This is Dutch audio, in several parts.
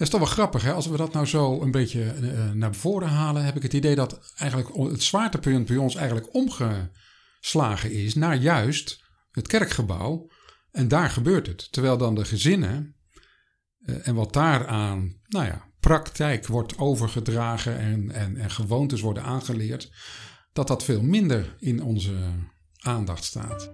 is toch wel grappig, hè? Als we dat nou zo een beetje uh, naar voren halen, heb ik het idee dat eigenlijk het zwaartepunt bij ons eigenlijk omgeslagen is naar juist het kerkgebouw. En daar gebeurt het. Terwijl dan de gezinnen uh, en wat daaraan, nou ja, praktijk wordt overgedragen en, en, en gewoontes worden aangeleerd, dat dat veel minder in onze aandacht staat.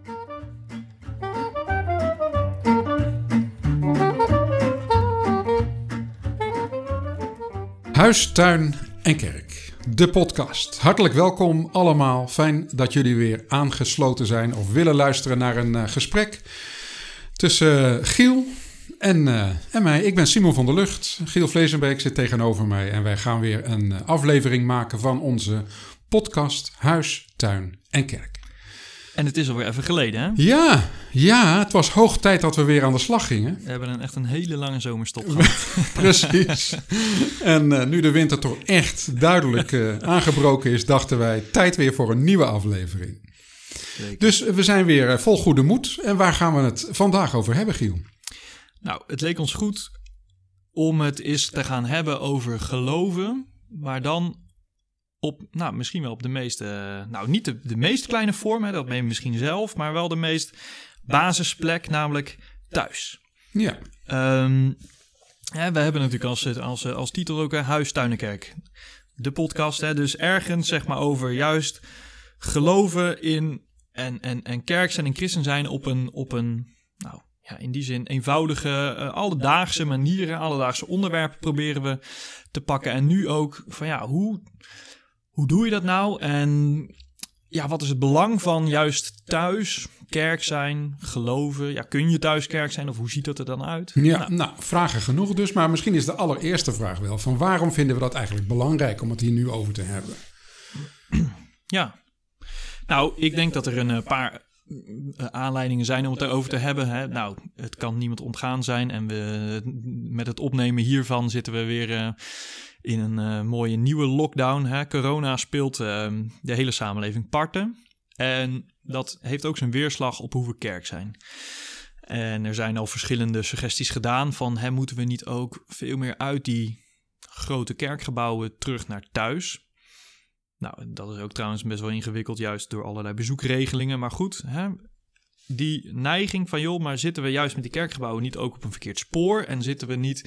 Huis, tuin en kerk. De podcast. Hartelijk welkom allemaal. Fijn dat jullie weer aangesloten zijn of willen luisteren naar een uh, gesprek tussen Giel en, uh, en mij. Ik ben Simon van der Lucht. Giel Vleesenbeek zit tegenover mij en wij gaan weer een aflevering maken van onze podcast Huis, Tuin en Kerk. En het is alweer even geleden, hè? Ja, ja, het was hoog tijd dat we weer aan de slag gingen. We hebben een, echt een hele lange zomerstop gehad. Precies. En uh, nu de winter toch echt duidelijk uh, aangebroken is, dachten wij tijd weer voor een nieuwe aflevering. Zeker. Dus we zijn weer uh, vol goede moed. En waar gaan we het vandaag over hebben, Giel? Nou, het leek ons goed om het eens te gaan hebben over geloven, maar dan op, nou, misschien wel op de meest, nou, niet de, de meest kleine vorm, hè, dat ben je misschien zelf, maar wel de meest basisplek, namelijk thuis. Ja. Um, we hebben natuurlijk als, als, als titel ook Huis, Tuinenkerk. De podcast, hè, dus ergens zeg maar over juist geloven in en, en, en kerk zijn en christen zijn op een, op een nou, ja, in die zin eenvoudige, uh, alledaagse manieren, alledaagse onderwerpen proberen we te pakken. En nu ook van ja, hoe, hoe doe je dat nou? En ja, wat is het belang van juist thuis kerk zijn, geloven? Ja, kun je thuis kerk zijn of hoe ziet dat er dan uit? Ja, nou. nou, vragen genoeg dus. Maar misschien is de allereerste vraag wel van waarom vinden we dat eigenlijk belangrijk om het hier nu over te hebben? Ja, nou, ik denk dat er een paar aanleidingen zijn om het erover te hebben. Hè. Nou, het kan niemand ontgaan zijn. En we, met het opnemen hiervan zitten we weer uh, in een uh, mooie nieuwe lockdown. Hè. Corona speelt uh, de hele samenleving parten. En dat heeft ook zijn weerslag op hoe we kerk zijn. En er zijn al verschillende suggesties gedaan van... Hè, moeten we niet ook veel meer uit die grote kerkgebouwen terug naar thuis... Nou, dat is ook trouwens best wel ingewikkeld, juist door allerlei bezoekregelingen. Maar goed, hè, die neiging van joh, maar zitten we juist met die kerkgebouwen niet ook op een verkeerd spoor? En zitten we niet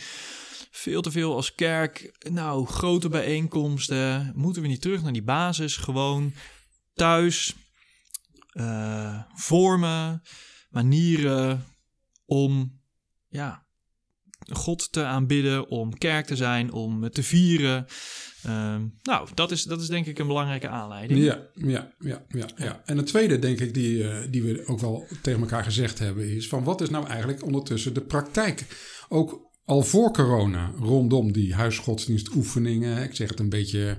veel te veel als kerk, nou, grote bijeenkomsten? Moeten we niet terug naar die basis? Gewoon thuis, uh, vormen, manieren om, ja, God te aanbidden, om kerk te zijn, om te vieren. Uh, nou, dat is, dat is denk ik een belangrijke aanleiding. Ja, ja, ja, ja. ja. En het tweede, denk ik, die, uh, die we ook wel tegen elkaar gezegd hebben, is van wat is nou eigenlijk ondertussen de praktijk? Ook al voor corona, rondom die huisgodsdienstoefeningen. Ik zeg het een beetje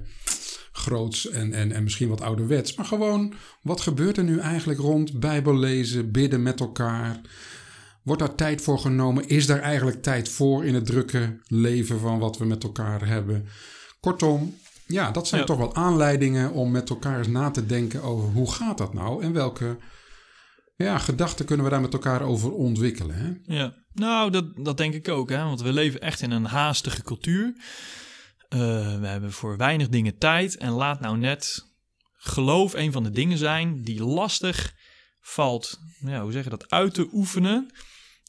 groots en, en, en misschien wat ouderwets. Maar gewoon, wat gebeurt er nu eigenlijk rond Bijbel lezen, bidden met elkaar? Wordt daar tijd voor genomen? Is daar eigenlijk tijd voor in het drukke leven van wat we met elkaar hebben? Kortom, ja, dat zijn ja. toch wel aanleidingen om met elkaar eens na te denken over hoe gaat dat nou en welke ja, gedachten kunnen we daar met elkaar over ontwikkelen. Hè? Ja, nou, dat, dat denk ik ook, hè? want we leven echt in een haastige cultuur. Uh, we hebben voor weinig dingen tijd en laat nou net geloof een van de dingen zijn die lastig valt, ja, hoe zeg je dat, uit te oefenen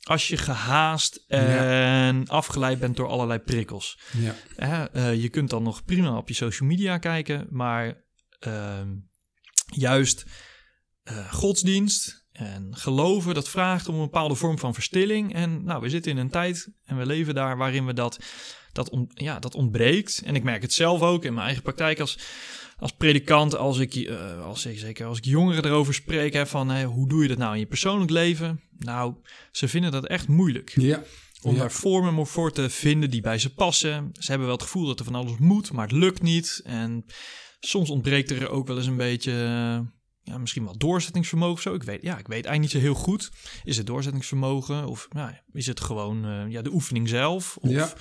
als je gehaast en ja. afgeleid bent door allerlei prikkels. Ja. Uh, uh, je kunt dan nog prima op je social media kijken, maar uh, juist eh, godsdienst en geloven, dat vraagt om een bepaalde vorm van verstilling. En nou, we zitten in een tijd en we leven daar waarin we dat, dat, on, ja, dat ontbreekt. En ik merk het zelf ook in mijn eigen praktijk als als predikant, als ik, uh, als, zeker als ik jongeren erover spreek, hè, van hey, hoe doe je dat nou in je persoonlijk leven? Nou, ze vinden dat echt moeilijk. Ja. Om ja. daar vormen voor te vinden die bij ze passen. Ze hebben wel het gevoel dat er van alles moet, maar het lukt niet. En soms ontbreekt er ook wel eens een beetje, uh, ja, misschien wel doorzettingsvermogen of zo. Ik weet, ja, ik weet eigenlijk niet zo heel goed. Is het doorzettingsvermogen of nou, is het gewoon uh, ja, de oefening zelf? Of, ja.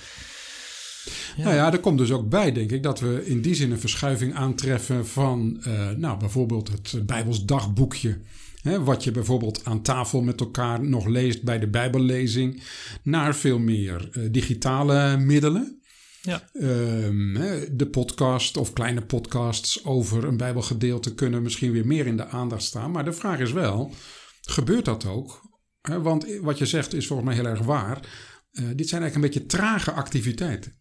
Ja. Nou ja, er komt dus ook bij, denk ik, dat we in die zin een verschuiving aantreffen van, uh, nou, bijvoorbeeld het Bijbels dagboekje Hè, wat je bijvoorbeeld aan tafel met elkaar nog leest bij de Bijbellezing, naar veel meer eh, digitale middelen. Ja. Ehm, de podcast of kleine podcasts over een Bijbelgedeelte kunnen misschien weer meer in de aandacht staan. Maar de vraag is wel: gebeurt dat ook? Want wat je zegt is volgens mij heel erg waar. Eh, dit zijn eigenlijk een beetje trage activiteiten.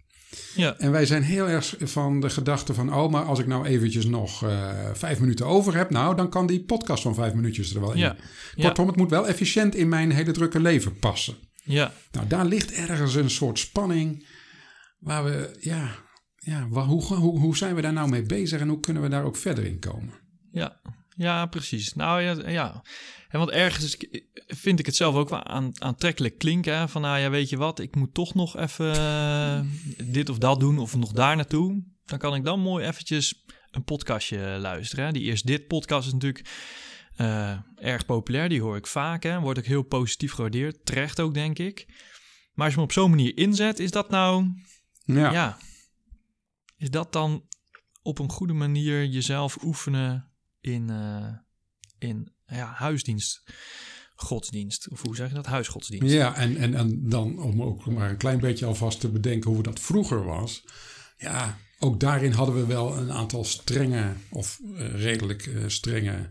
Ja. En wij zijn heel erg van de gedachte van, oh, maar als ik nou eventjes nog eh, vijf minuten over heb, nou, dan kan die podcast van vijf minuutjes er wel in. Ja. Kortom, het moet wel efficiënt in mijn hele drukke leven passen. Ja. Nou, daar ligt ergens een soort spanning waar we, ja, ja hoe, hoe, hoe zijn we daar nou mee bezig en hoe kunnen we daar ook verder in komen? Ja, ja, precies. Nou ja, ja. En want ergens vind ik het zelf ook wel aan, aantrekkelijk klinken. Hè? Van nou ja, weet je wat, ik moet toch nog even eh, dit of dat doen of nog daar naartoe. Dan kan ik dan mooi eventjes een podcastje luisteren. Hè? Die Eerst Dit podcast is natuurlijk eh, erg populair. Die hoor ik vaak. Hè? Wordt ook heel positief gewaardeerd. Terecht ook, denk ik. Maar als je hem op zo'n manier inzet, is dat nou Ja, ja. Is dat dan op een goede manier jezelf oefenen in, eh, in ja, huisdienst, godsdienst? Of hoe zeg je dat? Huisgodsdienst. ja en, en, en dan om ook maar een klein beetje alvast te bedenken hoe dat vroeger was. Ja, ook daarin hadden we wel een aantal strenge of eh, redelijk eh, strenge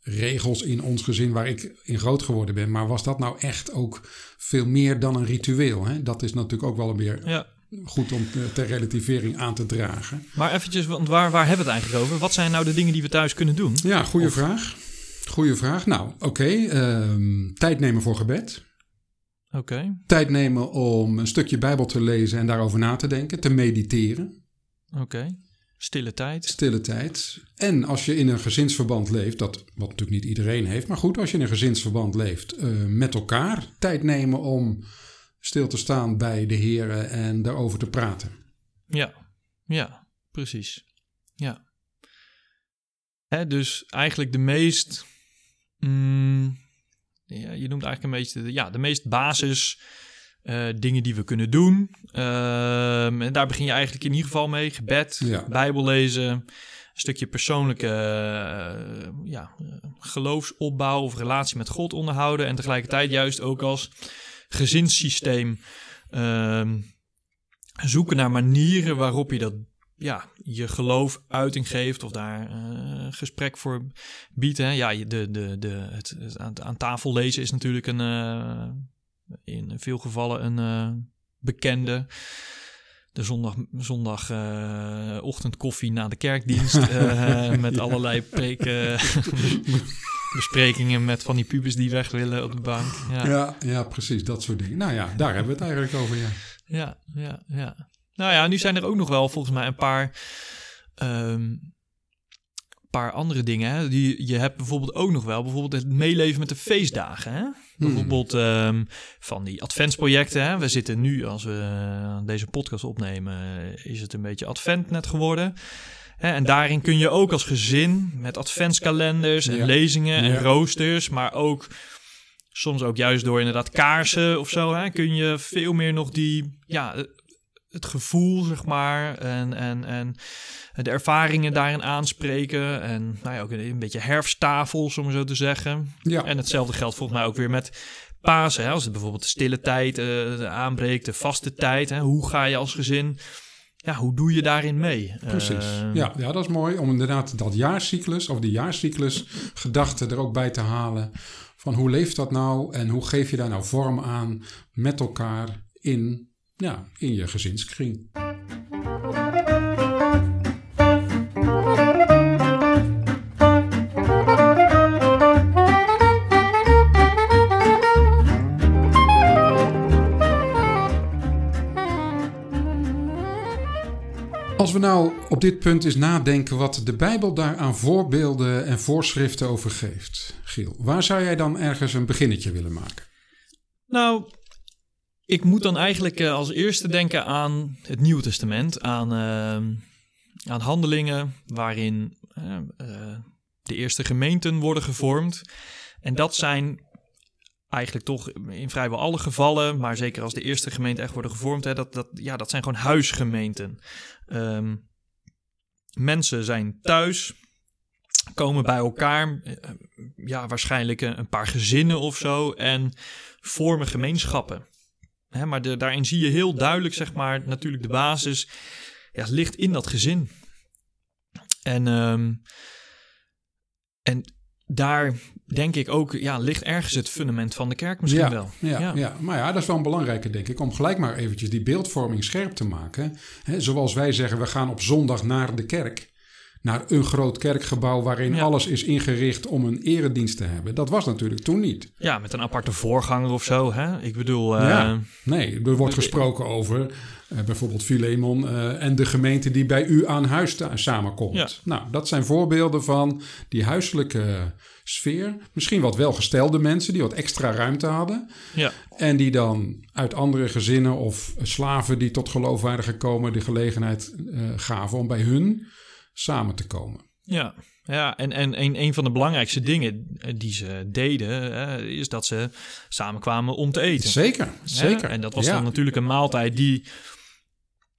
regels in ons gezin waar ik in groot geworden ben. Maar was dat nou echt ook veel meer dan een ritueel? Hè? Dat is natuurlijk ook wel weer Ja, goed om ter relativering aan te dragen. maar eventjes, want waar, waar hebben we het eigenlijk over? Wat zijn nou de dingen die we thuis kunnen doen? Ja, goede Of- vraag. Goeie vraag. Nou, oké. ehm, tijd nemen voor gebed. Oké, Tijd nemen om een stukje Bijbel te lezen en daarover na te denken, te mediteren. oké. Stille tijd. Stille tijd. En als je in een gezinsverband leeft, dat, wat natuurlijk niet iedereen heeft, maar goed, als je in een gezinsverband leeft, eh, met elkaar tijd nemen om stil te staan bij de heren en daarover te praten. Ja, ja, precies. Ja. Hè, dus eigenlijk de meest. mm, ja, je noemt eigenlijk een beetje de, ja, de meest basis eh, dingen die we kunnen doen. Ehm, en daar begin je eigenlijk in ieder geval mee. Gebed, Ja. Bijbel lezen, een stukje persoonlijke eh, ja, eh, geloofsopbouw of relatie met God onderhouden. En tegelijkertijd juist ook als gezinssysteem ehm, zoeken naar manieren waarop je dat ja, je geloof uiting geeft of daar eh, gesprek voor biedt. Hè. Ja, je- de, de, de, het, het aan, aan tafel lezen is natuurlijk een, eh, in veel gevallen een eh, bekende. De zondag, zondag eh, ochtendkoffie na de kerkdienst eh, met allerlei preken, besprekingen met van die pubers die weg willen op de bank. Ja. Ja, ja, precies, dat soort dingen. Nou ja, daar hebben we het eigenlijk over, ja. Ja, ja, ja. Nou ja, nu zijn er ook nog wel volgens mij een paar, ehm, paar andere dingen. Hè? Die, je hebt bijvoorbeeld ook nog wel bijvoorbeeld het meeleven met de feestdagen. Hè? Bijvoorbeeld ehm, van die adventsprojecten. Hè? We zitten nu, als we deze podcast opnemen, is het een beetje advent net geworden. En daarin kun je ook als gezin met adventskalenders en Ja. lezingen en roosters, maar ook soms ook juist door inderdaad kaarsen of zo, hè, kun je veel meer nog die, ja, eh, het gevoel, zeg maar, en, en, en de ervaringen daarin aanspreken. En nou ja, ook een, een beetje herfsttafel, om zo te zeggen. Ja, En hetzelfde geldt volgens mij ook weer met Pasen. Hè? Als het bijvoorbeeld de stille tijd eh, aanbreekt, de vaste tijd. Hè? Hoe ga je als gezin, ja, hoe doe je daarin mee? Precies. Eh, ja, ja, dat is mooi om inderdaad dat jaarcyclus of die jaarcyclus gedachte er ook bij te halen. Van hoe leeft dat nou en hoe geef je daar nou vorm aan met elkaar in, ja, in je gezinskring. We nou op dit punt eens nadenken wat de Bijbel daar aan voorbeelden en voorschriften over geeft, Giel, waar zou jij dan ergens een beginnetje willen maken? Nou, ik moet dan eigenlijk eh, als eerste denken aan het Nieuwe Testament, aan, ehm, aan handelingen waarin eh, eh, de eerste gemeenten worden gevormd. En dat zijn eigenlijk toch in vrijwel alle gevallen, maar zeker als de eerste gemeenten echt worden gevormd, hè, dat, dat, ja, dat zijn gewoon huisgemeenten. Ehm, mensen zijn thuis komen bij elkaar, eh, ja, waarschijnlijk een, paar gezinnen of zo, en vormen gemeenschappen. Hè, maar daarin zie je heel duidelijk, zeg maar, natuurlijk de basis ja, ligt in dat gezin. En, ehm, en daar denk ik ook, ja, ligt ergens het fundament van de kerk misschien ja, wel. Ja, ja. maar ja, dat is wel een belangrijke, denk ik, om gelijk maar eventjes die beeldvorming scherp te maken. He, zoals wij zeggen, we gaan op zondag naar de kerk. Naar een groot kerkgebouw waarin Ja. alles is ingericht om een eredienst te hebben. Dat was natuurlijk toen niet. Ja, met een aparte voorganger of zo. Hè? Ik bedoel, eh, Ja. Nee, er wordt gesproken over eh, bijvoorbeeld Filemon eh, en de gemeente die bij u aan huis samenkomt. Ja. Nou, dat zijn voorbeelden van die huiselijke sfeer. Misschien wat welgestelde mensen die wat extra ruimte hadden. ja. En die dan uit andere gezinnen of slaven die tot geloof waren gekomen de gelegenheid eh, gaven om bij hun samen te komen. Ja, ja en, en een, een van de belangrijkste dingen eh, die ze deden, is dat ze samenkwamen om te eten. Zeker, Hè? zeker. En dat was Ja. dan natuurlijk een maaltijd die.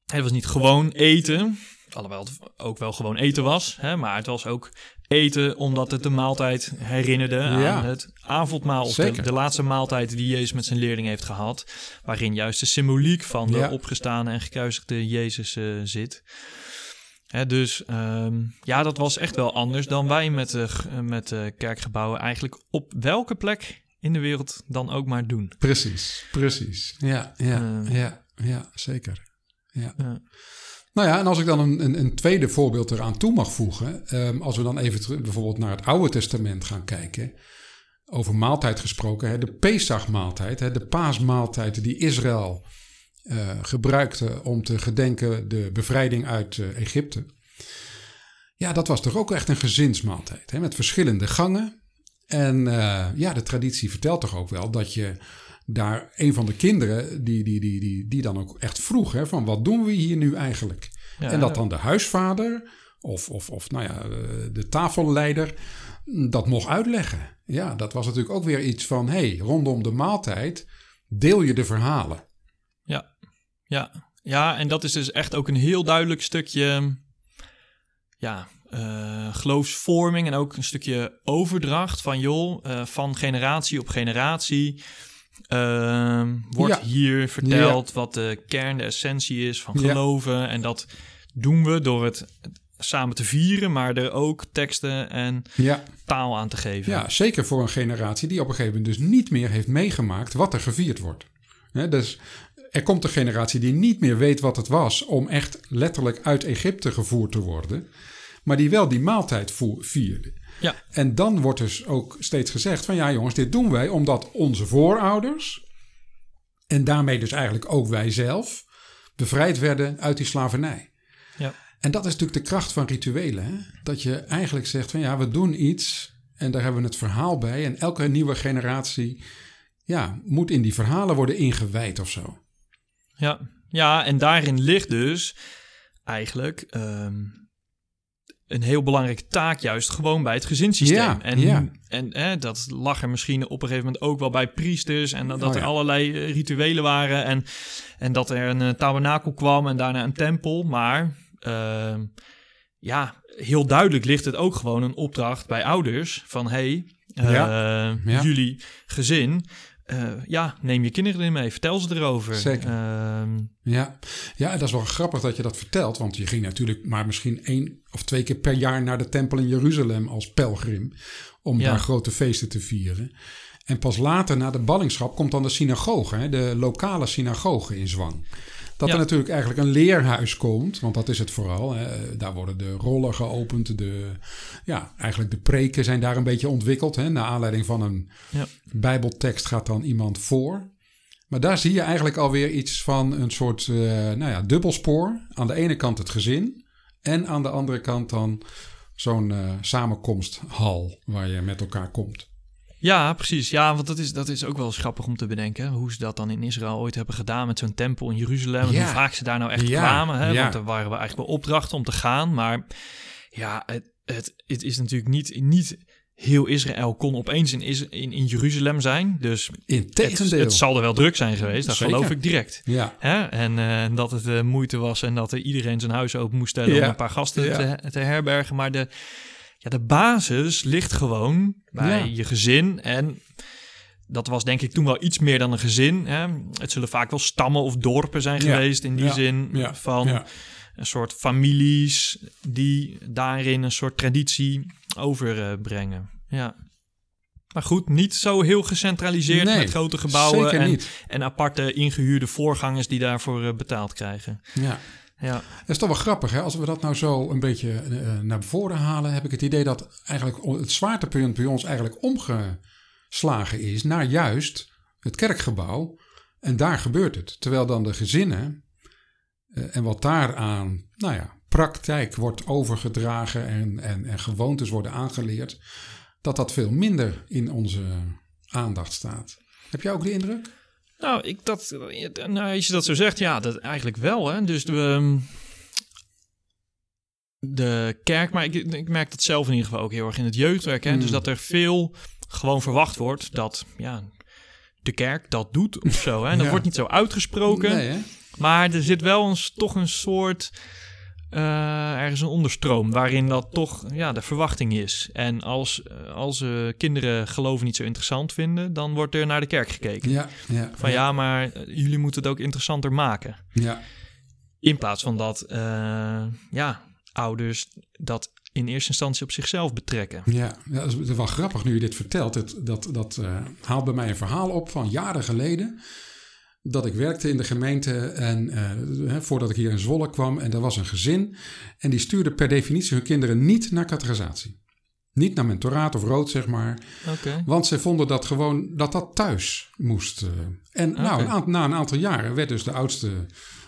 Het was niet gewoon eten, alhoewel het ook wel gewoon eten was, hè, maar het was ook eten omdat het de maaltijd herinnerde Ja. aan het avondmaal. Of de, laatste maaltijd die Jezus met zijn leerlingen heeft gehad, waarin juist de symboliek van de Ja. opgestane en gekruisigde Jezus eh, zit. Hè, dus ehm, ja, dat was echt wel anders dan wij met, eh, g- met eh, kerkgebouwen eigenlijk op welke plek in de wereld dan ook maar doen. Precies, precies. Ja, ja, Eh. ja, ja, zeker. Ja. Nou ja, en als ik dan een, een, een tweede voorbeeld eraan toe mag voegen. ehm, als we dan even terug, bijvoorbeeld naar het Oude Testament gaan kijken. Over maaltijd gesproken, hè, de Pesachmaaltijd, hè, de paasmaaltijd die Israël eh, gebruikte om te gedenken de bevrijding uit eh, Egypte. Ja, dat was toch ook echt een gezinsmaaltijd, hè, met verschillende gangen. En eh, ja, de traditie vertelt toch ook wel dat je daar een van de kinderen, die, die, die, die, die dan ook echt vroeg, hè, van wat doen we hier nu eigenlijk? Ja, en dat dan de huisvader of, of, of nou ja, eh, de tafelleider dat mocht uitleggen. Ja, dat was natuurlijk ook weer iets van, hey, rondom de maaltijd deel je de verhalen. Ja, ja, en dat is dus echt ook een heel duidelijk stukje ja, eh, geloofsvorming en ook een stukje overdracht van joh, eh, van generatie op generatie. ehm, wordt Ja. hier verteld wat de kern, de essentie is van Ja. geloven. En dat doen we door het samen te vieren, maar er ook teksten en Ja, taal aan te geven. ja, zeker voor een generatie die op een gegeven moment dus niet meer heeft meegemaakt wat er gevierd wordt. Dus er komt een generatie die niet meer weet wat het was om echt letterlijk uit Egypte gevoerd te worden, maar die wel die maaltijd vierde. Ja. En dan wordt dus ook steeds gezegd van ja jongens, dit doen wij omdat onze voorouders en daarmee dus eigenlijk ook wij zelf bevrijd werden uit die slavernij. Ja. En dat is natuurlijk de kracht van rituelen. Hè? Dat je eigenlijk zegt van ja, we doen iets en daar hebben we het verhaal bij. En elke nieuwe generatie ja, moet in die verhalen worden ingewijd of zo. Ja, ja en daarin ligt dus eigenlijk ehm, een heel belangrijke taak juist gewoon bij het gezinssysteem. Ja, en ja. en dat lag er misschien op een gegeven moment ook wel bij priesters en dat, dat Oh, er allerlei eh, rituelen waren en, en dat er een eh, tabernakel kwam en daarna een tempel. Maar ehm, ja, heel duidelijk ligt het ook gewoon een opdracht bij ouders van hey, eh, jullie gezin... eh, ja, neem je kinderen erin mee, vertel ze erover. Zeker. Ehm, Ja. ja, en dat is wel grappig dat je dat vertelt. Want je ging natuurlijk maar misschien één of twee keer per jaar naar de tempel in Jeruzalem als pelgrim. Om Ja. daar grote feesten te vieren. En pas later, na de ballingschap, komt dan de synagoge, hè, de lokale synagoge in zwang. Dat Ja. er natuurlijk eigenlijk een leerhuis komt, want dat is het vooral. Hè. Daar worden de rollen geopend, de, ja, eigenlijk de preken zijn daar een beetje ontwikkeld. Hè. Naar aanleiding van een Ja. bijbeltekst gaat dan iemand voor. Maar daar zie je eigenlijk alweer iets van een soort eh, nou ja, dubbelspoor. Aan de ene kant het gezin en aan de andere kant dan zo'n eh, samenkomsthal waar je met elkaar komt. Ja, precies. Ja, want dat is, dat is ook wel grappig om te bedenken. Hoe ze dat dan in Israël ooit hebben gedaan met zo'n tempel in Jeruzalem. En Ja. hoe vaak ze daar nou echt Ja, kwamen. Hè? ja. Want er waren we eigenlijk wel opdrachten om te gaan. Maar ja, het, het, het is natuurlijk niet, niet heel Israël kon opeens in, Is- in, in Jeruzalem zijn. Dus het, het zal er wel druk zijn geweest. Dat Zeker. geloof ik direct. Ja, Hè? En eh, dat het eh, moeite was en dat er iedereen zijn huis open moest stellen om een paar gasten Ja. te, te herbergen. Maar de, ja, de basis ligt gewoon bij Ja. je gezin. En dat was denk ik toen wel iets meer dan een gezin. Hè. Het zullen vaak wel stammen of dorpen zijn Ja. geweest in die Ja. zin van een soort families die daarin een soort traditie overbrengen. Ja. Maar goed, niet zo heel gecentraliseerd Nee, met grote gebouwen en, en aparte ingehuurde voorgangers die daarvoor eh, betaald krijgen. Ja. Ja, Dat is toch wel grappig, hè? Als we dat nou zo een beetje eh, naar voren halen, heb ik het idee dat eigenlijk het zwaartepunt bij ons eigenlijk omgeslagen is naar juist het kerkgebouw. En daar gebeurt het. Terwijl dan de gezinnen eh, en wat daaraan, nou ja, praktijk wordt overgedragen en, en, en gewoontes worden aangeleerd, dat dat veel minder in onze aandacht staat. Heb jij ook de indruk? Nou, ik dat, nou, als je dat zo zegt, ja, dat eigenlijk wel. Hè? Dus de, de kerk, maar ik, ik merk dat zelf in ieder geval ook heel erg in het jeugdwerk. Hè? Mm. Dus dat er veel gewoon verwacht wordt dat ja, de kerk dat doet of zo. Hè? En dat Ja. wordt niet zo uitgesproken, Nee, hè? maar er zit wel een, toch een soort. Eh, ergens een onderstroom waarin dat toch ja, de verwachting is. En als, eh, als eh, kinderen geloven niet zo interessant vinden, dan wordt er naar de kerk gekeken. Ja, ja. Van ja, maar jullie moeten het ook interessanter maken. ja. In plaats van dat ja, ouders dat in eerste instantie op zichzelf betrekken. Ja, ja, dat is wel grappig nu je dit vertelt. Het, dat dat haalt bij mij een verhaal op van jaren geleden. Dat ik werkte in de gemeente en eh, voordat ik hier in Zwolle kwam. En er was een gezin. En die stuurde per definitie hun kinderen niet naar catechisatie. Niet naar mentoraat of rood, zeg maar. Want ze vonden dat gewoon dat dat thuis moest. eh. En nou, na een aantal jaren werd dus de oudste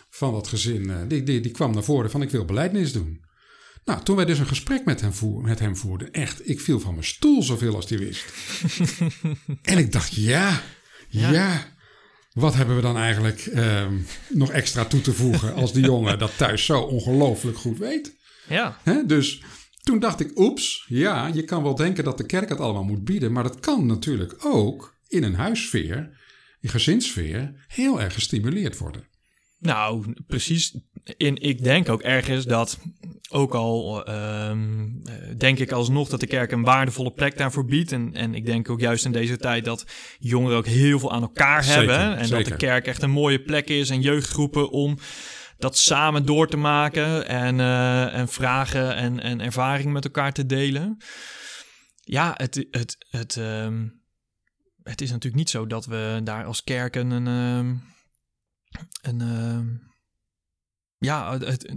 van dat gezin, eh, die, die, die kwam naar voren van ik wil beleidnis doen. Nou, toen wij dus een gesprek met hem, voer, met hem voerden, echt, ik viel van mijn stoel zoveel als die wist. en ik dacht, ja, ja, Ja. Wat hebben we dan eigenlijk ehm, nog extra toe te voegen als die jongen dat thuis zo ongelooflijk goed weet? Ja? Dus toen dacht ik, oeps, ja, je kan wel denken dat de kerk het allemaal moet bieden, maar dat kan natuurlijk ook in een huissfeer, in gezinssfeer, heel erg gestimuleerd worden. Nou precies. En ik denk ook ergens dat, ook al ehm, eh, denk ik alsnog dat de kerk een waardevolle plek daarvoor biedt. En, en ik denk ook juist in deze tijd dat jongeren ook heel veel aan elkaar Zeker, hebben. En dat de kerk echt een mooie plek is en jeugdgroepen om dat samen door te maken en, eh, en vragen en, en ervaring met elkaar te delen. Ja, het, het, het, ehm, het is natuurlijk niet zo dat we daar als kerken een. ehm, ehm, ja, het,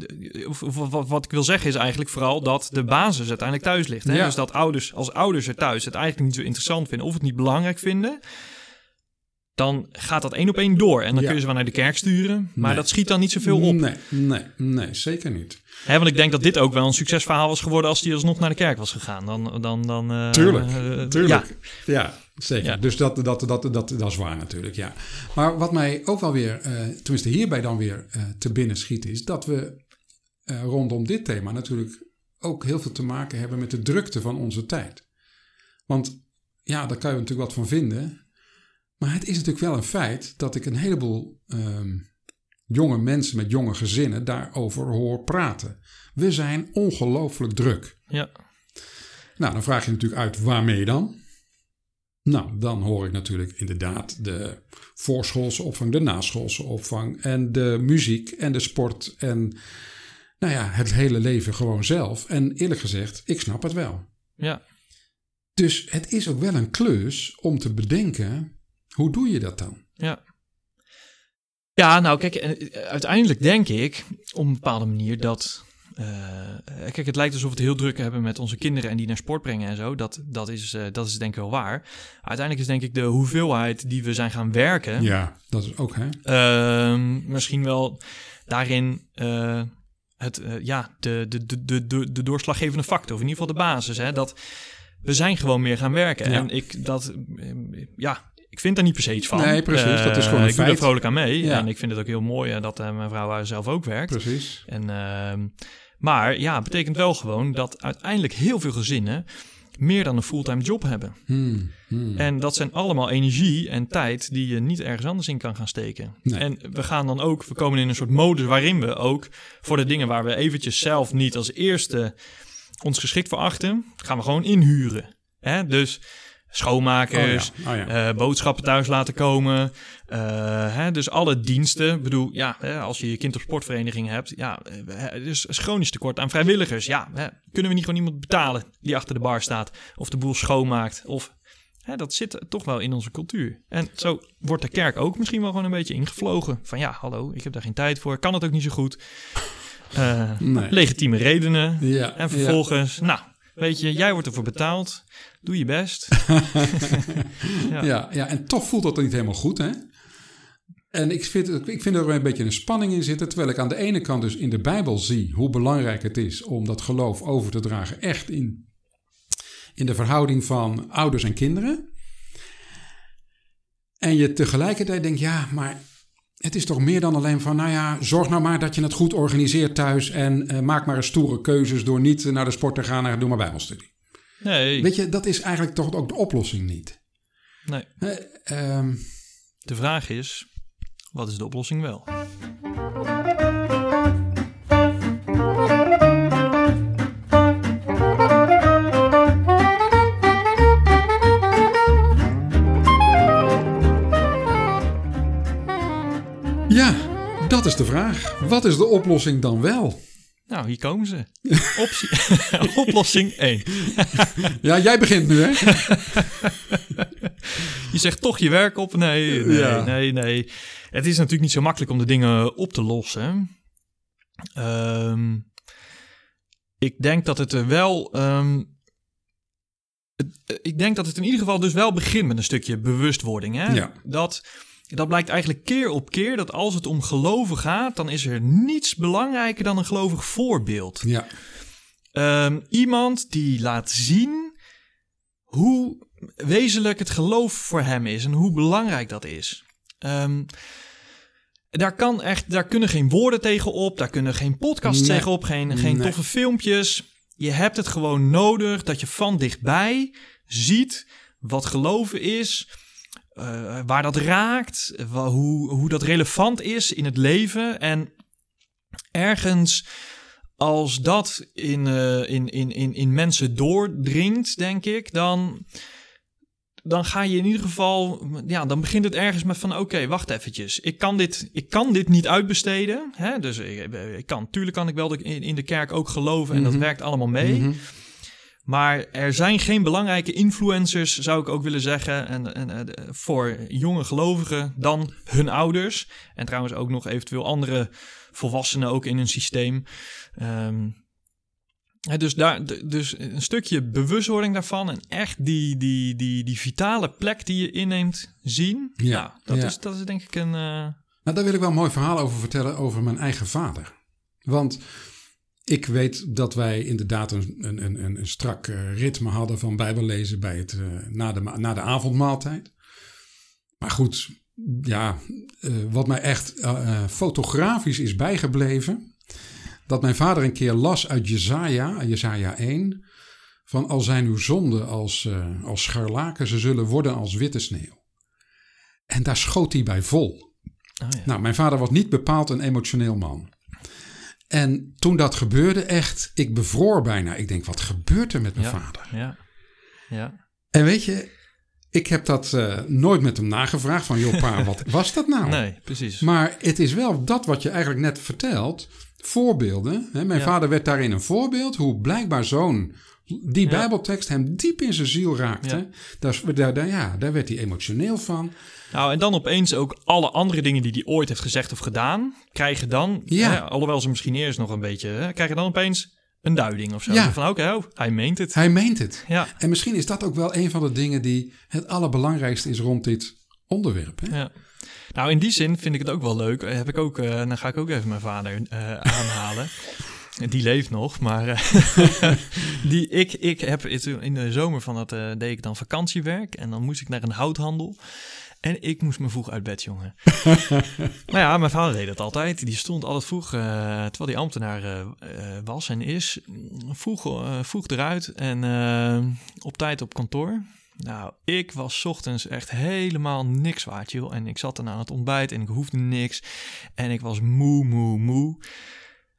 wat, wat ik wil zeggen is eigenlijk vooral dat de basis uiteindelijk thuis ligt. Hè? Ja. Dus dat ouders als ouders er thuis het eigenlijk niet zo interessant vinden of het niet belangrijk vinden, dan gaat dat één op één door. En dan Ja. kun je ze wel naar de kerk sturen, maar Nee. dat schiet dan niet zoveel op. Nee, nee, nee, zeker niet. Hè, want ik denk dat dit ook wel een succesverhaal was geworden als die alsnog naar de kerk was gegaan. Dan, dan, dan, eh, Tuurlijk, eh, Tuurlijk. Ja, Ja, zeker. Ja. Dus dat, dat, dat, dat, dat is waar natuurlijk, ja. Maar wat mij ook wel weer, eh, tenminste hierbij dan weer eh, te binnen schiet, is dat we eh, rondom dit thema natuurlijk ook heel veel te maken hebben met de drukte van onze tijd. Want ja, daar kan je natuurlijk wat van vinden. Maar het is natuurlijk wel een feit dat ik een heleboel ehm, jonge mensen met jonge gezinnen daarover hoor praten. We zijn ongelooflijk druk. ja. Nou, dan vraag je natuurlijk uit waarmee dan? Nou, dan hoor ik natuurlijk inderdaad de voorschoolse opvang, de naschoolse opvang en de muziek en de sport en nou ja, het hele leven gewoon zelf. En eerlijk gezegd, ik snap het wel. ja. Dus het is ook wel een klus om te bedenken, hoe doe je dat dan? Ja. Ja, nou kijk, eh, uiteindelijk denk ik op een bepaalde manier dat. eh, kijk, het lijkt alsof we het heel druk hebben met onze kinderen en die naar sport brengen en zo. Dat, dat, is, eh, dat is denk ik wel waar. Uiteindelijk is denk ik de hoeveelheid die we zijn gaan werken. Ja, dat is ook hè. Ehm, misschien wel daarin het, ja, de, de, de, de, de, de doorslaggevende factor, of in ieder geval de basis. Hè, dat we zijn gewoon meer gaan werken. Ja. En ik, dat, ja, ik vind daar niet per se iets van. Nee, precies, dat is gewoon een Eh, Ik doe feit. er vrolijk aan mee. Ja. En ik vind het ook heel mooi eh, dat eh, mijn vrouw zelf ook werkt. Precies. En, ehm, maar ja, het betekent wel gewoon dat uiteindelijk heel veel gezinnen meer dan een fulltime job hebben. Hmm, hmm. En dat zijn allemaal energie en tijd die je niet ergens anders in kan gaan steken. Nee. En we gaan dan ook, we komen in een soort modus waarin we ook voor de dingen waar we eventjes zelf niet als eerste ons geschikt voor achten, gaan we gewoon inhuren. Hè? Dus schoonmakers, Oh ja, oh ja. eh, boodschappen thuis laten komen. eh, hè, dus alle diensten. Ik bedoel, ja, hè, als je je kind op sportvereniging hebt, ja, eh, er is chronisch tekort aan vrijwilligers. Ja, hè, kunnen we niet gewoon iemand betalen die achter de bar staat of de boel schoonmaakt? Of hè, dat zit toch wel in onze cultuur. En zo wordt de kerk ook misschien wel gewoon een beetje ingevlogen. Van ja, hallo, ik heb daar geen tijd voor, kan het ook niet zo goed. Nee. Legitieme redenen. Ja, En vervolgens, nou, weet je, jij wordt ervoor betaald. Doe je best. ja. Ja, ja, en toch voelt dat niet helemaal goed, hè? En ik vind, ik vind er een beetje een spanning in zitten. Terwijl ik aan de ene kant dus in de Bijbel zie hoe belangrijk het is om dat geloof over te dragen. Echt in, in de verhouding van ouders en kinderen. En je tegelijkertijd denkt, ja, maar het is toch meer dan alleen van, nou ja, zorg nou maar dat je het goed organiseert thuis. En eh, maak maar eens stoere keuzes door niet naar de sport te gaan en doe maar Bijbelstudie. Nee, Weet je, dat is eigenlijk toch ook de oplossing niet. nee. Eh, ehm, De vraag is, wat is de oplossing wel? Is de vraag. Wat is de oplossing dan wel? Nou, hier komen ze. Optie, oplossing 1. Ja, jij begint nu, hè? Je zegt toch je werk op? Nee, nee, Ja. nee, nee. Het is natuurlijk niet zo makkelijk om de dingen op te lossen. Ehm, ik denk dat het er wel... ehm, het- eh, ik denk dat het in ieder geval dus wel begint met een stukje bewustwording. Hè? Ja. Dat, dat blijkt eigenlijk keer op keer dat als het om geloven gaat... dan is er niets belangrijker dan een gelovig voorbeeld. Ja, Ehm, iemand die laat zien hoe wezenlijk het geloof voor hem is en hoe belangrijk dat is. Ehm, daar, kan echt, daar kunnen geen woorden tegen op, daar kunnen geen podcasts Nee. tegen op, geen, geen Nee. toffe filmpjes. Je hebt het gewoon nodig dat je van dichtbij ziet wat geloven is, eh, waar dat raakt, hoe, hoe dat relevant is in het leven. En ergens als dat in, eh, in, in, in, in mensen doordringt, denk ik, dan, dan ga je in ieder geval, ja, dan begint het ergens met van, oké, wacht eventjes, ik kan dit, ik kan dit niet uitbesteden, hè? dus ik, ik kan, tuurlijk kan ik wel de, in, in de kerk ook geloven en Mhm. dat werkt allemaal mee, Mhm. Maar er zijn geen belangrijke influencers, zou ik ook willen zeggen, en, en, eh, voor jonge gelovigen dan hun ouders. En trouwens ook nog eventueel andere volwassenen ook in hun systeem. Ehm, dus, daar, dus een stukje bewustwording daarvan en echt die, die, die, die vitale plek die je inneemt zien. Ja, Nou, dat, ja. Is, dat is denk ik een... eh, Nou, daar wil ik wel een mooi verhaal over vertellen over mijn eigen vader. Want ik weet dat wij inderdaad een, een, een, een- strak eh, ritme hadden van bijbellezen bij het, eh, na, de, na de avondmaaltijd. Maar goed, ja, eh, wat mij echt fotografisch is bijgebleven, dat mijn vader een keer las uit Jezaja, Jezaja 1, van al zijn uw zonden als, als scharlaken, ze zullen worden als witte sneeuw. En daar schoot hij bij vol. oh ja. Nou, mijn vader was niet bepaald een emotioneel man. En toen dat gebeurde, echt, ik bevroor bijna. Ik denk, wat gebeurt er met mijn Ja. vader? ja, ja, En weet je, ik heb dat eh, nooit met hem nagevraagd. Van, joh pa, wat was dat nou? nee, precies. Maar het is wel dat wat je eigenlijk net vertelt. Voorbeelden. Hè? Mijn Ja. vader werd daarin een voorbeeld. Hoe blijkbaar zo'n... Die Ja. bijbeltekst hem diep in zijn ziel raakte. Ja. Daar, daar, daar, ja, daar werd hij emotioneel van. Nou, en dan opeens ook alle andere dingen die hij ooit heeft gezegd of gedaan, krijgen dan, Ja. hè, alhoewel ze misschien eerst nog een beetje, hè, krijgen dan opeens een duiding of zo. Ja. Van oké, oh, hij meent het. Hij meent het. Ja, En misschien is dat ook wel een van de dingen die het allerbelangrijkste is rond dit onderwerp. Hè? ja. Nou, in die zin vind ik het ook wel leuk. Eh, Heb ik ook, eh, dan ga ik ook even mijn vader eh, aanhalen. Die leeft nog, maar die, ik, ik heb in de zomer van dat deed ik dan vakantiewerk en dan moest ik naar een houthandel. En ik moest me vroeg uit bed, jongen. maar ja, mijn vader deed dat altijd. Die stond altijd vroeg, terwijl hij ambtenaar was en is, vroeg, vroeg eruit en op tijd op kantoor. Nou, ik was 's ochtends echt helemaal niks waard, joh. En ik zat dan aan het ontbijt en ik hoefde niks. En ik was moe, moe, moe.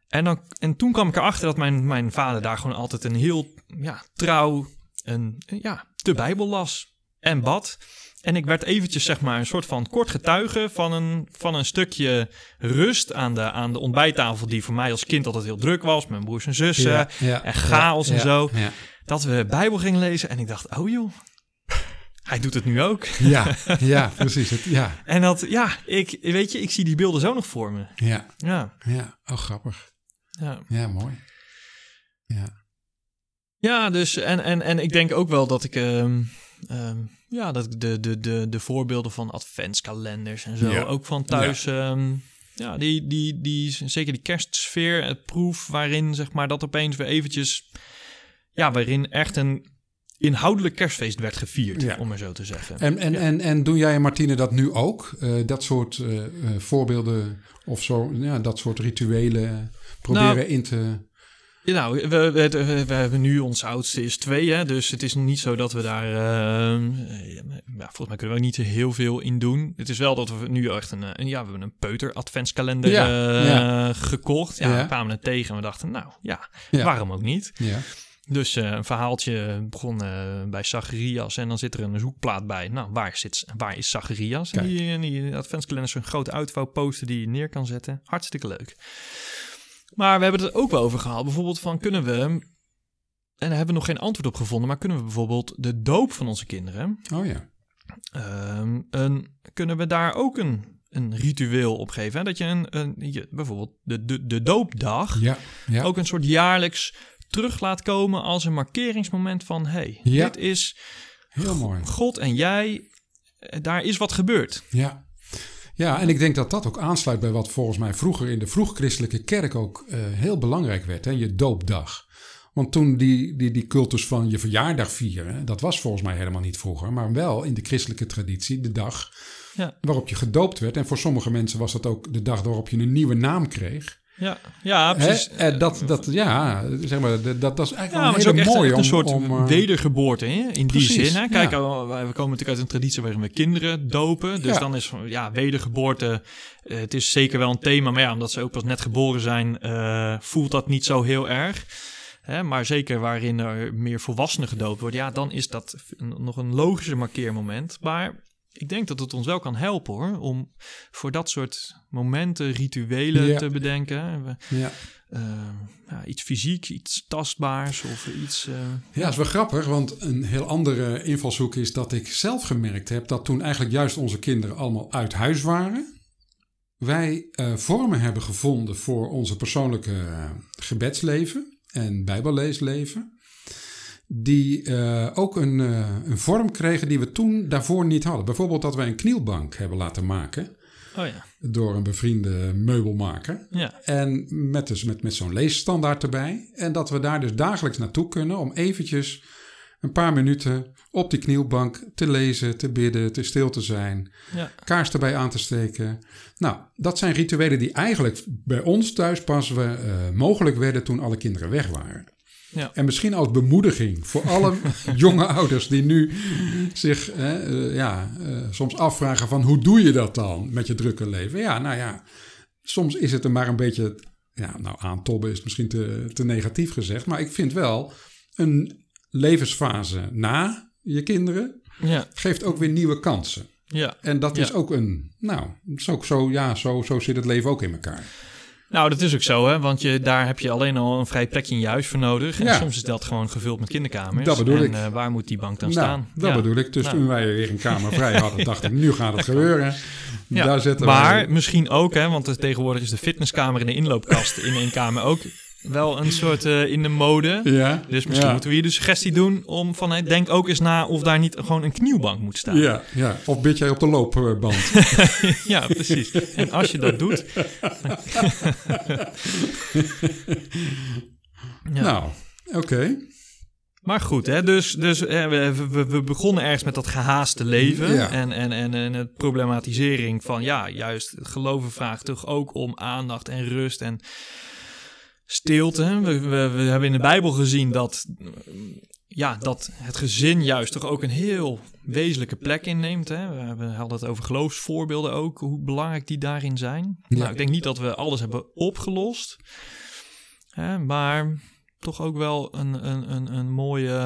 En, dan, en toen kwam ik erachter dat mijn, mijn vader daar gewoon altijd een heel ja, trouw, een, ja, de Bijbel las en bad. En ik werd eventjes zeg maar een soort van kort getuige van een, van een stukje rust aan de, aan de ontbijttafel... die voor mij als kind altijd heel druk was. Mijn broers en zussen Ja, ja, en chaos ja, en zo. Dat we Bijbel gingen lezen en ik dacht, oh joh, hij doet het nu ook. ja, ja, precies. Het, ja, En dat, ja, ik, weet je, ik zie die beelden zo nog voor me. ja, Ja, ja. Oh, grappig. ja. Ja, mooi. Ja, Ja, dus en, en, en ik denk ook wel dat ik. ehm, ehm, ja, dat ik de, de, de, de voorbeelden van adventskalenders en zo. Ja. Ook van thuis. Ja, ja die, die, die, zeker die kerstsfeer, het proef waarin zeg maar dat opeens weer eventjes. Ja, waarin echt een inhoudelijk kerstfeest werd gevierd, Ja. om maar zo te zeggen. En, en, en, en doen jij en Martine dat nu ook? Eh, dat soort eh, eh, voorbeelden of zo, ja, dat soort rituelen proberen Nou, in te... Ja, nou, we, we, hebben nu ons oudste is twee, hè, dus het is niet zo dat we daar. ehm, eh, ja, volgens mij kunnen we ook niet heel veel in doen. Het is wel dat we nu echt een, een ja, we hebben een peuter adventskalender Ja, ja. gekocht. Ja, Ja. we kwamen er tegen en we dachten, nou ja, Ja. waarom ook niet? Ja, Dus eh, een verhaaltje begon eh, bij Zacharias en dan zit er een zoekplaat bij. Nou, waar, zit, waar is Zacharias? En die, en die adventskalender is een grote uitvouwposter die je neer kan zetten. Hartstikke leuk. Maar we hebben het er ook wel over gehad. Bijvoorbeeld van kunnen we, en daar hebben we nog geen antwoord op gevonden, maar kunnen we bijvoorbeeld de doop van onze kinderen, oh ja. ehm, een, kunnen we daar ook een, een ritueel op geven? Hè? Dat je een, een je, bijvoorbeeld de, de, de doopdag Ja, ja. ook een soort jaarlijks terug laat komen als een markeringsmoment van hey, Ja. dit is heel mooi. God en jij, eh, daar is wat gebeurd. Ja. Ja, en ik denk dat dat ook aansluit bij wat volgens mij vroeger in de vroeg-christelijke kerk ook eh, heel belangrijk werd, hè, je doopdag. Want toen die, die, die cultus van je verjaardag vieren, dat was volgens mij helemaal niet vroeger, maar wel in de christelijke traditie de dag Ja. waarop je gedoopt werd. En voor sommige mensen was dat ook de dag waarop je een nieuwe naam kreeg. Ja, ja precies. En dat, dat, ja, zeg maar, dat, dat is eigenlijk Ja, wel een hele mooie een om, soort om, eh, wedergeboorte hè? in precies, die zin. Hè? Kijk, ja. wij- we komen natuurlijk uit een traditie waarin we kinderen dopen. Dus Ja. dan is ja, wedergeboorte, eh, het is zeker wel een thema. Maar ja, omdat ze ook pas net geboren zijn, eh, voelt dat niet zo heel erg. Hè? Maar zeker waarin er meer volwassenen gedoopt worden, ja, dan is dat een- nog een logischer markeermoment. Maar ik denk dat het ons wel kan helpen hoor, om voor dat soort momenten, rituelen Ja. te bedenken. We- ja. eh, ja, iets fysiek, iets tastbaars of iets. eh, Ja, dat is wel grappig, want een heel andere invalshoek is dat ik zelf gemerkt heb dat toen eigenlijk juist onze kinderen allemaal uit huis waren, wij eh, vormen hebben gevonden voor onze persoonlijke gebedsleven en bijbelleesleven, die eh, ook een, eh, een vorm kregen die we toen daarvoor niet hadden. Bijvoorbeeld dat wij een knielbank hebben laten maken Oh ja, door een bevriende meubelmaker. ja, En met, dus met, met zo'n leesstandaard erbij. En dat we daar dus dagelijks naartoe kunnen om eventjes een paar minuten op die knielbank te lezen, te bidden, te stil te zijn, ja, kaars erbij aan te steken. Nou, dat zijn rituelen die eigenlijk bij ons thuis pas we, eh, mogelijk werden toen alle kinderen weg waren. Ja. En misschien als bemoediging voor alle jonge ouders die nu zich eh, eh, ja, eh, soms afvragen van hoe doe je dat dan met je drukke leven? Ja, nou ja, soms is het er maar een beetje, ja, nou aantobben is misschien te, te negatief gezegd, maar ik vind wel een levensfase na je kinderen ja, geeft ook weer nieuwe kansen. ja. En dat Ja. is ook een, nou, is ook zo, ja, zo, zo zit het leven ook in elkaar. Nou, dat is ook zo, hè? Want je, daar heb je alleen al een vrij plekje in je huis voor nodig. En Ja. soms is dat gewoon gevuld met kinderkamers. Dat bedoel en, ik. eh, waar moet die bank dan nou, staan? dat Ja. bedoel ik. Dus Nou. toen wij weer een kamer vrij hadden, dacht ik, nu gaat het gebeuren. Daar maar wij... misschien ook, hè, want er- tegenwoordig is de fitnesskamer en de inloopkast in één kamer ook wel een soort eh, in de mode. Ja, Dus misschien ja, moeten we hier de suggestie doen om van, hey, denk ook eens na of daar niet gewoon een knielbank moet staan. Ja, ja, of bid jij op de loopband? ja, precies. En als je dat doet. ja. Nou, oké. Maar goed, hè, dus, dus eh, we, we, we begonnen ergens met dat gehaaste leven. Ja. En, en, en, en het problematisering van, ja, juist het geloven vraagt toch ook om aandacht en rust en stilte. We, we, we hebben in de Bijbel gezien dat, ja, dat het gezin juist toch ook een heel wezenlijke plek inneemt. Hè? We, hebben- hadden het over geloofsvoorbeelden ook, hoe belangrijk die daarin zijn. Ja. Nou, ik denk niet dat we alles hebben opgelost. Hè, maar toch ook wel een, een, een, een mooie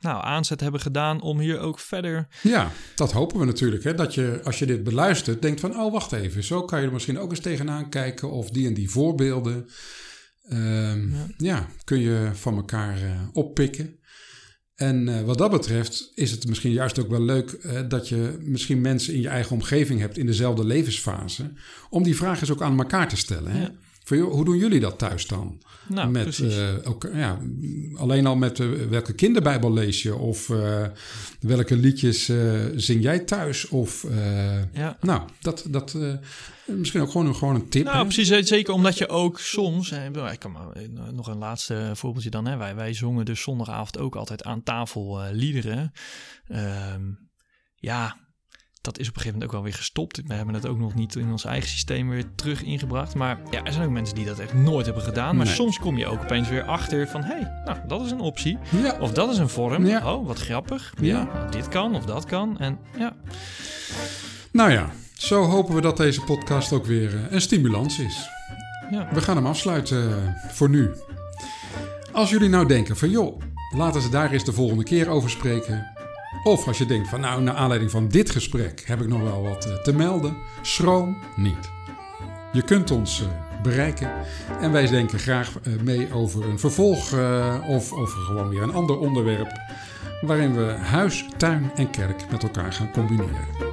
nou, aanzet hebben gedaan om hier ook verder. Ja, dat hopen we natuurlijk. Hè? Dat je als je dit beluistert, denkt van: oh, wacht even, zo kan je er misschien ook eens tegenaan kijken. Of die en die voorbeelden. Ehm, ja. kun je van elkaar uh, oppikken. En uh, wat dat betreft is het misschien juist ook wel leuk uh, dat je misschien mensen in je eigen omgeving hebt in dezelfde levensfase. Om die vraag eens ook aan elkaar te stellen. Hè? Ja. Van, hoe doen jullie dat thuis dan? Nou, met, uh, ook, ja, alleen al met uh, welke kinderbijbel lees je? Of uh, welke liedjes zing jij thuis? Of, ja. Nou, dat, dat misschien ook gewoon een, gewoon een tip. Nou, hè? precies. Zeker omdat je ook soms... ik kan maar, nog een laatste voorbeeldje dan. Hè. Wij, wij zongen dus zondagavond ook altijd aan tafel liederen. Ehm, ja, dat is op een gegeven moment ook wel weer gestopt. We hebben het ook nog niet in ons eigen systeem weer terug ingebracht. Maar ja, er zijn ook mensen die dat echt nooit hebben gedaan. Maar Nee. soms kom je ook opeens weer achter van... hé, hey, nou, dat is een optie. Ja, Of dat is een vorm. Ja. Oh, wat grappig. Ja. Nou, dit kan of dat kan. En ja, nou ja, zo hopen we dat deze podcast ook weer eh, een stimulans is. ja. We gaan hem afsluiten eh, voor nu. Als jullie nou denken van joh, laten ze daar eens de volgende keer over spreken. Of als je denkt van nou, naar aanleiding van dit gesprek heb ik nog wel wat eh, te melden. Schroom niet. Je kunt ons eh, bereiken en wij denken graag eh, mee over een vervolg of over gewoon weer een ander onderwerp. Waarin we huis, tuin en kerk met elkaar gaan combineren.